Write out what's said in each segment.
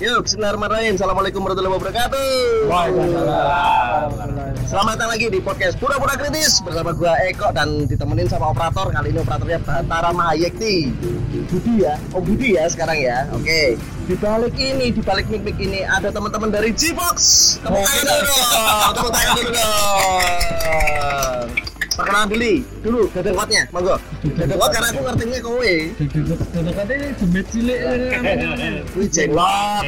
Yuk, bismillahirrahmanirrahim. Assalamualaikum warahmatullahi wabarakatuh. Selamat datang lagi di podcast Pura-Pura Kritis bersama gua Eko dan ditemenin sama operator. Kali ini operatornya Batara Mahayekti. Budi ya, Om Budi ya sekarang ya. Oke. Di balik ini, di balik mic-mic ini ada teman-teman dari G-Box. Tepuk tangan dulu dong. Tepuk tangan dulu dong. Perkenalan dulu, dulu dadang kuatnya, monggo. Dadang kuat karena aku ngertinya kowe. Kadang-kadang jemet cilik Kuwi jenglot.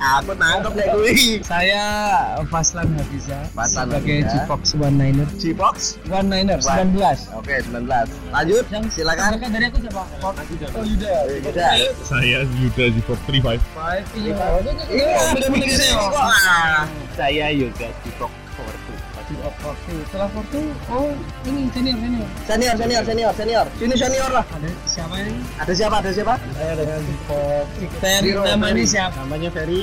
Aku nangkep nek kuwi. Saya Faslan Hafiza Faslan sebagai. Cipox One Niner Cipox. One Niner One. 19 Oke, 19. Lanjut. yang silakan. Kan dari aku siapa? Oh Yuda Udah. Saya Yuda di Pop 35 Five iya Iya. Ah. Saya 42 Cipox Fortu setelah Fortu oh ini senior senior Senior, senior, senior, senior. Sini senior lah. ada siapa ini? Ada siapa? Ada siapa? Saya dengan Ferry Zero, namanya siapa? Namanya Ferry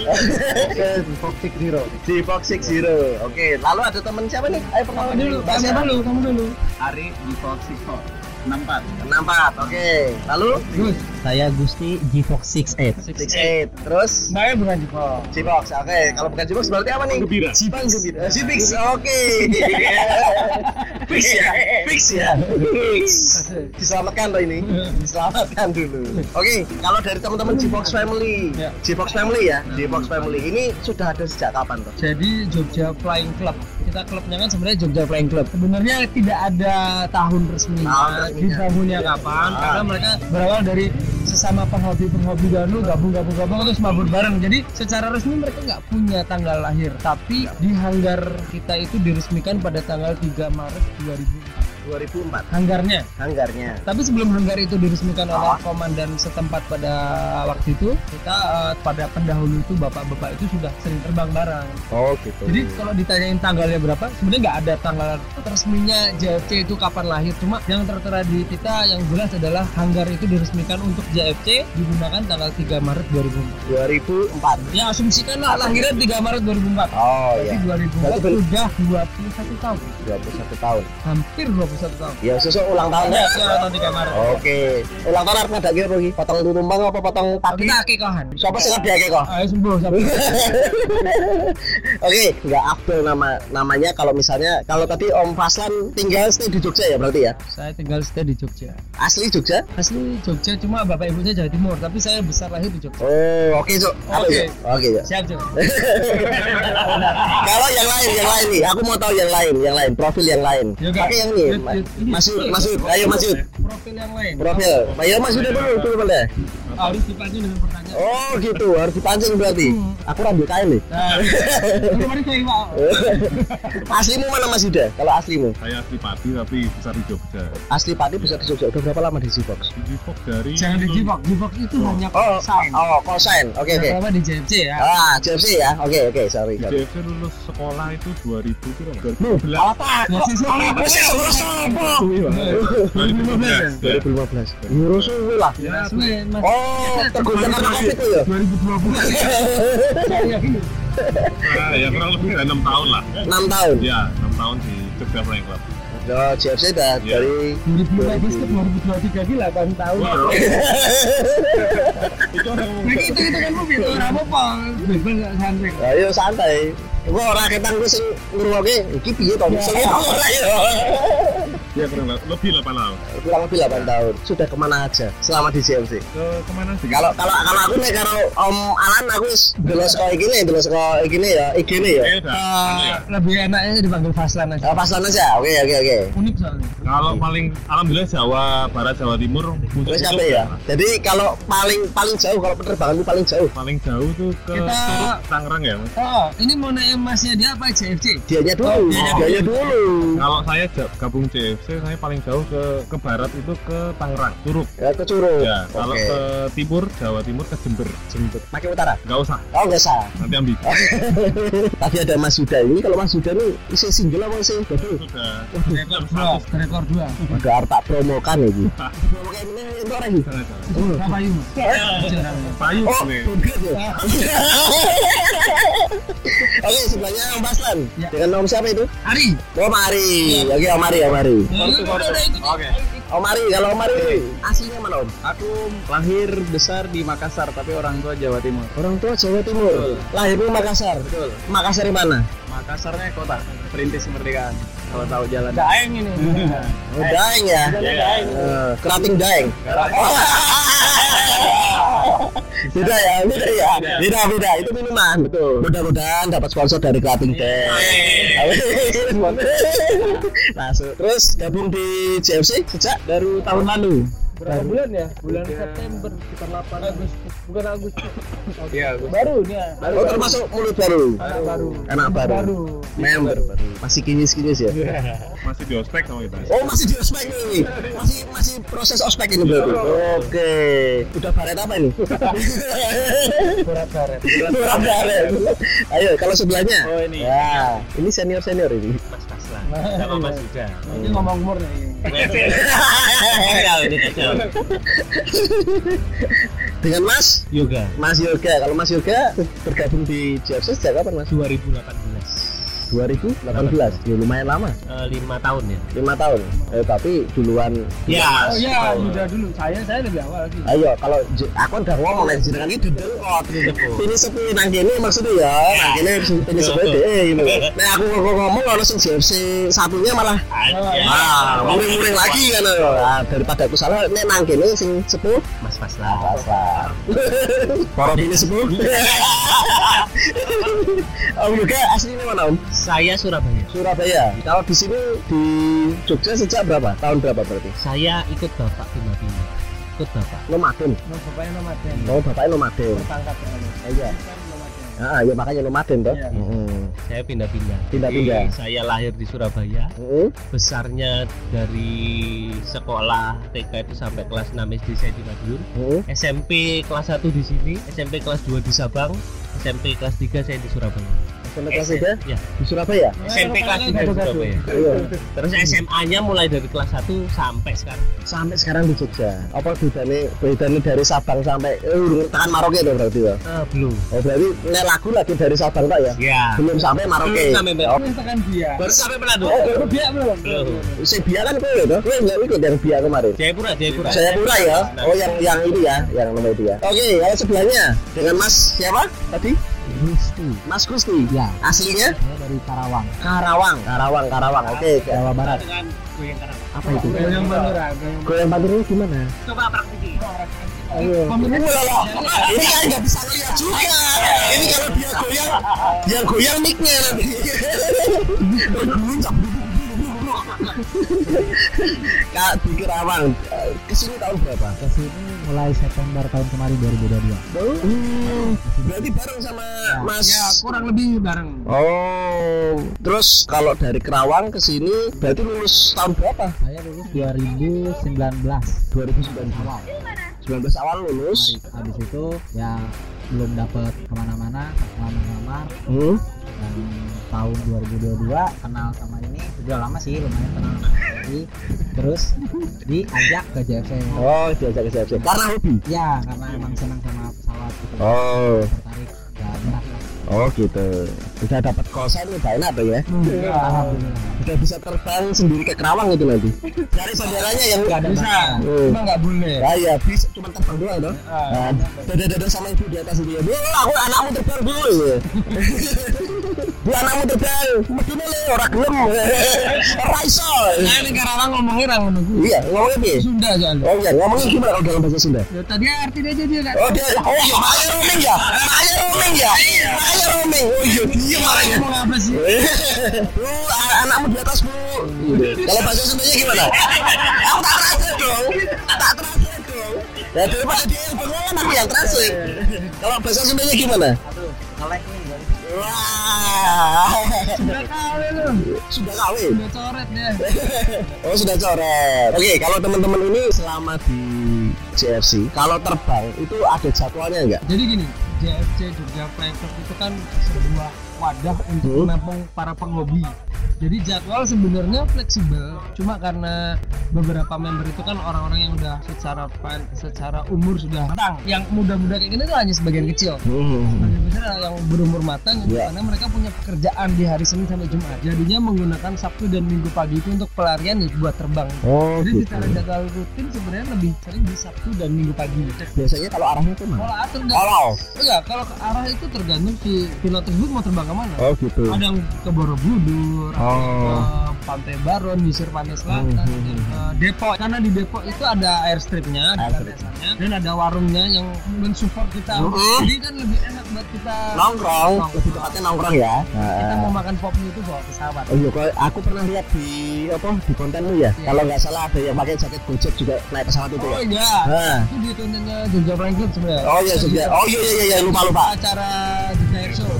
Six Zero Cipox 60. Oke, lalu ada teman siapa nih? Ayo pertama dulu kamu dulu kamu dulu Ari di Pop 64 64 Nampak. Oke. Lalu Gus Saya Gusti G-Fox 68 68. Terus Mbaknya bukan Cipox Cipox. Oke, kalau bukan Cipox berarti apa nih? Gembira Cipang gembira. Cipix. Oke. Fix ya. Fix ya. Fix. Diselamatkan loh ini. Diselamatkan dulu. Oke, kalau dari teman-teman Gfox Family, Ya. Gfox Family ya, Gfox Family ini sudah ada sejak kapan tuh? Jadi Jogja Flying Club. Kita klubnya kan sebenarnya Jogja Flying Club. Sebenarnya tidak ada tahun resminya, Tahun resminya. dibangunnya kapan? Ah. Karena mereka berawal dari sesama penghobi-penghobi dahulu gabung-gabung-gabung terus mabur bareng. Jadi secara resmi mereka nggak punya tanggal lahir, tapi di hanggar kita itu diresmikan pada tanggal 3 Maret 2004. 2004 Hanggarnya. hanggarnya. Tapi sebelum hanggar itu diresmikan oleh Ah. komandan setempat pada waktu itu, kita eh, pada pendahulu itu bapak-bapak itu sudah sering terbang bareng. Oh gitu. Jadi kalau ditanyain tanggalnya berapa, sebenarnya nggak ada tanggal resminya JFC itu kapan lahir. Cuma yang tertera di kita yang jelas adalah hanggar itu diresmikan untuk JFC digunakan tanggal 3 Maret 2004. 2004. Ya asumsikan lah lahirnya 3 Maret 2004. Oh Jadi iya. 2004 Berarti ben- sudah 21 tahun, 21 tahun. hampir 21 tahun. Ya susu ulang tahun Ya, tahun 3 Maret. Oke. Ulang tahun ngadake apa iki? Potong tumpang apa potong pagi? Kita akekahan. Siapa sing ngadake kok? Ayo sembuh. Oke, nggak Abdul nama namanya kalau misalnya kalau tadi Om Faslan tinggal stay di Jogja ya berarti ya? Saya tinggal stay di Jogja. Asli Jogja? Asli Jogja cuma bapak ibunya Jawa Timur, tapi saya besar lahir di Jogja. Oh, oke, Cuk. Oke. Cuk? Oke, Cuk. Siap, Cok. Kalau yang lain, yang lain nih, aku mau tahu yang lain, yang lain, profil yang lain. Pakai yang ini. Masuk, masuk, ayo masuk. Profil yang lain. Profil, ayo masuk dulu, dulu boleh. Harus dipancing dengan pertanyaan. Oh gitu, harus dipancing berarti. Hmm. Aku rambut kain nih. Nah, kemarin saya Pak. aslimu mana Mas Yuda? Kalau aslimu? Saya asli Pati tapi besar di Jogja Asli Pati bisa di Jogja. Udah berapa lama di Zibox? Di dari Jangan di Jibok. Jibok itu hanya Oh, sign. oh, kosain. Oke, oke. Pertama di JFC ya. Ah, JFC ya. Oke, oke, sorry. Di. JFC lulus sekolah itu 2000 kira Lu, 2012 apa? Ya, siswa. ya? 2015. Yurusu lah. Ya, suwe, Mas. Oh, tergoda karena Covid itu ya? 2020. Saya yakin. Nah, ya kurang lebih 6 tahun lah 6 tahun. Ya 6 tahun di Jogja Flying Club Oh, JFC udah Iya. dari 2015 ke 2023 gila 8 tahun. Wow. Itu orang Nah, itu itu kan mobil orang apa? Bebas enggak santai. Ayo santai. Gua ora ketang gue sing ngrungokke iki piye to? Sing ora ya. Ya kurang le- lebih 8 tahun. kurang lebih 8 tahun. Sudah ke mana aja? Selama di CMC Ke ke mana sih? kalau kalau kalau aku nih kalau Om Alan aku dulu sekolah gini dulu sekolah gini ya gini ya. Eh, udah. anu ya. lebih enaknya dipanggil Faslan aja. Oh, pas aja? Oke oke oke. Unik soalnya. Kalau paling alhamdulillah Jawa Barat Jawa Timur Terus sampai ya? Jadi kalau paling paling jauh kalau penerbangan itu paling jauh? Paling jauh tuh ke Kita- Turut, Tangerang ya. Mas? oh ini mau naik emasnya dia apa CFC dianya dulu. Oh, dianya dianya dulu. Kalau saya gabung CFC, saya paling jauh ke ke barat itu ke Tangerang, Turuk. ya ke Curug Ya, kalau Oke. ke timur Jawa Timur ke Jember. Jember. pakai utara Enggak usah, oh nggak sah nanti ambil. tadi ada Mas Yuda ini kalau Mas Yuda ini isi single apa sih double Sudah. rekor dua rekor dua ada harus tak promokan ini promokan ini itu orang Oh, nih. downgrade ya? Oke, sebelahnya Om Baslan. Ya. Dengan Om siapa itu? Ari Om Ari. Oke, Om Ari, Om Ari. Oke. Om Ari, kalau Om Ari aslinya mana Om? Aku lahir besar di Makassar tapi orang tua Jawa Timur. Orang tua Jawa Timur. Lahirnya Makassar. Betul. Makassar di mana? Makassarnya kota, perintis kemerdekaan. Kalau tahu jalan. Daeng ini Oh, Daeng ya. Eh, Kerating Daeng. beda ya, beda ya. Beda beda. Itu minuman. Betul. Mudah-mudahan dapat sponsor dari Kerating Daeng. Masuk. Terus gabung di CFC sejak Baru tahun lalu. Berapa bulan ya bulan September sekitar 8 Agustus bukan Agustus Iya, baru nih ya Oh termasuk mulut baru. anak baru Anak baru. baru Member baru. Masih kinis-kinis ya. Masih di ospek sama kita. Oh masih di ospek nih. Masih masih proses ospek ini berarti. Oke. Udah baret apa ini? berat baret Baret baret. Ayo kalau sebelahnya. Oh, ini. Ya, ini senior senior ini. Mas Kaslan. Sama Mas Yuda. ini ngomong umur nih. Dengan Mas Yoga. Mas Yoga. Kalau Mas Yoga bergabung di JFC sejak kapan Mas? 2018. 2018. Ya lumayan lama. Eh, lima tahun ya. lima tahun. Eh, tapi duluan. Ya. oh iya sudah dulu saya saya lebih awal lagi Ayo kalau j- aku udah ngomong nih jenengan ini kok. Ini sepi nang kene maksudnya ya. Nang kene ini sepi deh gitu. Nah aku ngomong ono sing JFC satunya malah ah muring-muring lagi kan. Ah, daripada aku salah nek nang kene sing sepuh Mas Kaslan. Pasar. Para bini sepuh. Om juga aslinya mana Om? Saya Surabaya. Surabaya. Kalau di sini di Jogja sejak berapa? Tahun berapa berarti? Saya ikut bapak pindah-pindah. Ikut bapak. Nomaden. mau bapaknya nomaden Oh, bapaknya nomaden. tertangkap ya Oh, iya. Ah, ya makanya nomaden toh. Iya. Heeh. Saya pindah-pindah. Pindah-pindah. Saya lahir di Surabaya. Heeh. Besarnya dari sekolah TK itu sampai kelas 6 SD saya di Madiun. Heeh. SMP kelas 1 di sini, SMP kelas 2 di Sabang, SMP kelas 3 saya di Surabaya. Sampai kelas Ya, di Surabaya. SMP kelas 3 di Surabaya. Iya. Terus SMA-nya mulai dari kelas 1 sampai sekarang. Sampai sekarang di Jogja. Apa bedanya bedanya dari Sabang sampai eh urung tekan Maroke itu berarti ya? Eh, belum. Oh berarti nek lagu lagi dari Sabang tak ya? Ya. Belum sampai Maroke. Belum sampai Maroke. Oh, Ini tekan dia Baru sampai Manado. Oh, baru dia belum Belum. si Bia kan kowe toh? Kowe enggak ikut yang Bia kemarin. Jayapura, Jayapura. Saya pura ya. Oh yang yang ini ya, yang nomor itu ya. Oke, kalau sebelahnya dengan Mas siapa tadi? Gusti Mas Gusti. ya Aslinya saya dari Karawang Karawang. Karawang, Karawang. Oke. Jawa Barat Dengan goyang karang. Apa itu? goyang bandera goyang ini gimana? Coba praktisi. Ayo. Ini kan nggak bisa lihat juga. Ini kalau dia goyang, yang goyang mic-nya nanti. Kak di Kerawang, eh, ke sini tahun berapa? ke sini mulai September tahun kemarin 2022 Hmm, berarti bareng sama Mas. ya kurang lebih bareng. Oh, terus kalau dari Kerawang ke sini berarti lulus tahun berapa? saya lulus 2019 2019 awal 19 awal lulus. habis itu ya belum dapat ke mana-mana lamar-lamar Hmm. dan tahun 2022 kenal sama ini sudah lama sih lumayan kenal ini terus diajak ke JFC Oh, diajak ke CFC. Karena hobi. ya karena emang senang sama pesawat gitu Oh, tertarik ya berat lah oh gitu. Sudah dapat kosan udah enak tuh ya. alhamdulillah Udah bisa terbang sendiri ke Kerawang itu nanti. Dari bandaranya yang Nggak ada bisa cuma nggak boleh Ya, ya bisa cuma terbang doang dong. Nah, dada-dada sama ibu di atas itu ya. Bu, aku anakmu terbang dulu Bu anakmu terbang, medine le ora gelem. Ora iso. Nah, ini Karawang ngomongnya orang menunggu. Iya, ngomongnya piye? Sunda soalnya. Oh iya, ngomongnya gimana kalau dalam bahasa Sunda? Ya, tadi artinya aja dia kan. Oh dia, oh iya, makanya roaming ya, makanya roaming ya, makanya roaming. Oh iya, dia makanya. Ngomong apa sih? A- anakmu di atas bu. Kalau bahasa Sundanya gimana? Aku tak terasa dong, tak terasa dong. Ya daripada dia bengong aku yang terasa. Kalau bahasa Sundanya gimana? ngelek nih. Wah, Sudah kawin lu. sudah kawin. Sudah coret dia. Oh sudah coret. Oke, kalau teman-teman ini selama di JFC, kalau terbang itu ada jadwalnya enggak? Jadi gini, JFC Jogja Club itu kan sebuah wadah untuk Hmm. menampung para penghobi. Jadi jadwal sebenarnya fleksibel, cuma karena beberapa member itu kan orang-orang yang udah secara secara umur sudah matang. Yang muda-muda kayak gini tuh hanya sebagian kecil. Sebagian besar adalah yang berumur matang Ya. karena mereka punya pekerjaan di hari Senin sampai Jumat. Jadinya menggunakan Sabtu dan Minggu pagi itu untuk pelarian ya, buat terbang. Oh, Jadi gitu. secara jadwal rutin sebenarnya lebih sering di Sabtu dan Minggu pagi. Biasanya kalau arahnya ke mana? Kalau tergantung Kalau. Enggak, kalau ke arah itu tergantung si pilot tersebut mau terbang ke mana. Oh, gitu. Ada yang ke Borobudur, yang Oh. ke Pantai Baron, nyisir Pantai Selatan, Hmm, ada yang ke Depok. Karena di Depok itu ada airstripnya, ada Airstrip. dan ada warungnya yang mensupport kita. Hmm. Jadi kan lebih enak buat kita. Nongkrong, lebih tepatnya nongkrong ya. Kita mau makan popnya itu bawa pesawat. Oh iya, kok aku pernah lihat di apa di kontenmu ya. Iya. Kalau nggak salah ada yang pakai jaket Gojek juga naik pesawat itu Oh ya. iya, Nah. itu di kontennya Jogja Club sebenarnya. Oh iya, Jogja. Oh iya iya iya lupa lupa. Acara Jogja Air Show.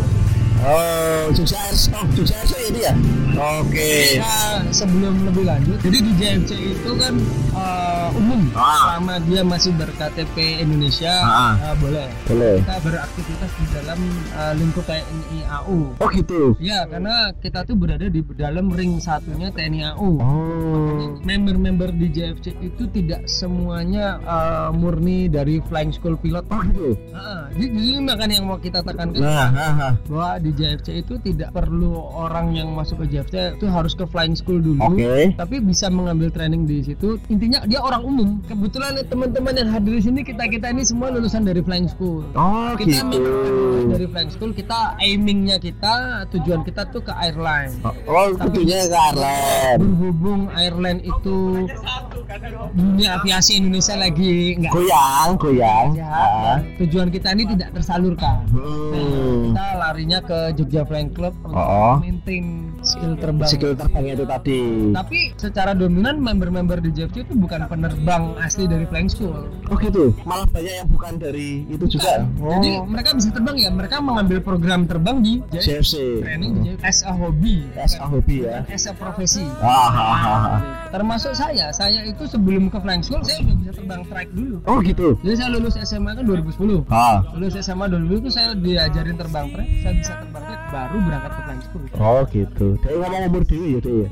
Oh, Jogja Air oh, Jogja Show ya dia. Oke. Nah, sebelum lebih lanjut, jadi di JFC itu kan eh, umum, Ah. selama dia masih berKTP Indonesia Ah. eh, boleh. Boleh. Kita beraktivitas di dalam eh, lingkup TNI AU. Oh gitu. Ya, karena kita tuh berada di dalam ring satunya TNI AU. Oh. Member-member di JFC itu tidak semuanya eh, murni dari Flying School Pilot. Oh gitu. Ah, jadi jadi makanya yang mau kita tekankan Nah, ha. bahwa di JFC itu tidak perlu orang yang masuk ke JFC itu harus ke flying school dulu. Oke. Tapi bisa mengambil training di situ. Intinya dia orang umum. Kebetulan teman-teman yang hadir di sini kita kita ini semua lulusan dari flying school. Oh Kita gitu. memang dari flying school kita aimingnya kita tujuan kita tuh ke airline. Oh, tentunya ke Arlen. Berhubung airline itu dunia aviasi Indonesia lagi nggak Goyang, goyang. sehat, Ah. dan tujuan kita ini tidak tersalurkan. Hmm. kita larinya ke Jogja Flying Club untuk Oh. maintain skill terbang. Skill terbangnya itu tadi. Tapi secara dominan member-member di JFC itu bukan penerbang asli dari Flying School. Oh gitu. Malah banyak yang bukan dari itu juga. Oh. Jadi mereka bisa terbang ya, mereka mengambil program terbang di JFC. Training di JFC as a hobby, SA hobi ya. as a profesi. Ah, ah, ah, ah. Termasuk saya, saya itu sebelum ke Flying School saya udah bisa terbang trike dulu. Oh gitu. Jadi saya lulus SMA kan 2010. Ah. Lulus SMA dulu itu saya diajarin terbang trike, saya bisa terbang trike baru berangkat ke Flying School. Oh gitu. Dia ngomong umur dewi ya dia.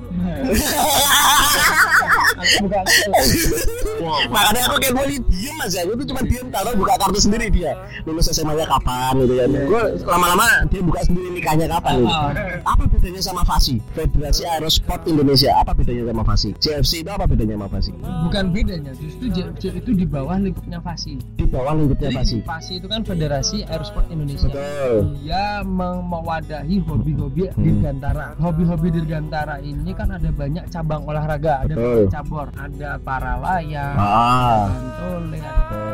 Aku bukan Makanya aku kayak mau diem aja. Gue tuh cuma diem taruh buka kartu sendiri dia. Lulus SMA nya kapan gitu ya. Gue lama-lama dia buka sendiri nikahnya kapan gitu. Ah. Apa bedanya sama FASI? Federasi Aerosport Indonesia. Apa bedanya sama FASI? CFC itu apa bedanya sama FASI? bukan bedanya justru JFC itu di bawah lingkupnya FASI Di bawah lingkupnya FASI. FASI itu kan Federasi Aerosport Indonesia Betul. dia mewadahi hobi-hobi Hmm. dirgantara hobi-hobi dirgantara ini kan ada banyak cabang olahraga ada cabur ada para layang Ah.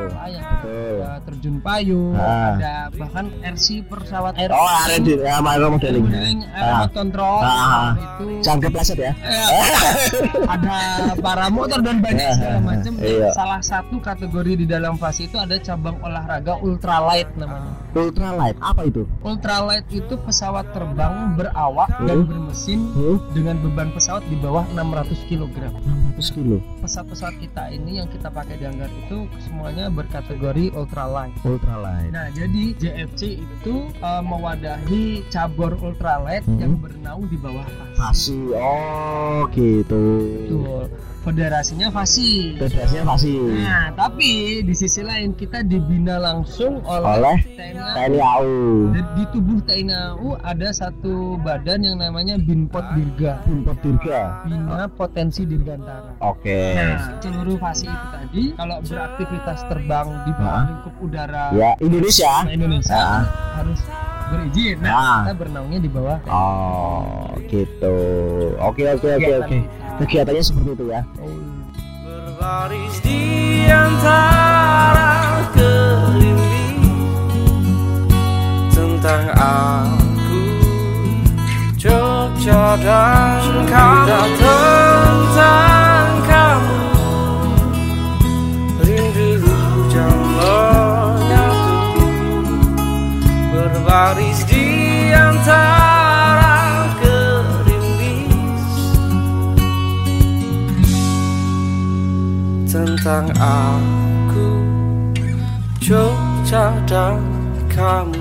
layang Betul. ada terjun payung Ah. ada bahkan RC pesawat air Oh, ada di ya, aero modeling. modeling Ah. aerobat control Ah. itu Jangan kepleset ya. Eh, ada para motor dan banyak Ya, segala macam. iya. Salah satu kategori di dalam fase itu ada cabang olahraga ultralight namanya. Ultralight. Apa itu? Ultralight itu pesawat terbang berawak dan bermesin Hmm? dengan beban pesawat di bawah 600 kg. 600 kilo. Pesawat-pesawat kita ini yang kita pakai di hanggar itu semuanya berkategori ultralight. Ultralight. Nah, jadi JFC itu eh, mewadahi cabur ultralight Hmm. yang bernaung di bawah fase. Fasi. Oh, gitu. Betul. Federasinya FASI. Federasinya Fasi. Nah, tapi di sisi lain kita dibina langsung oleh, Oleh TNI AU. Dan di tubuh TNI AU ada satu badan yang namanya Binpot Dirga. Import Dirga. Bina Potensi Dirgantara. Oke. Nah, seluruh fasi itu tadi kalau beraktivitas terbang di bawah Nah. lingkup udara Ya, Indonesia. Indonesia Ah. harus berizin nah, Nah. kita bernaungnya di bawah Oh, gitu. Oke, oke, oke, Kegiatan. oke. Kegiatannya seperti itu ya. Tentang aku Jogja dan kamu tentang aku. Jogja dan kamu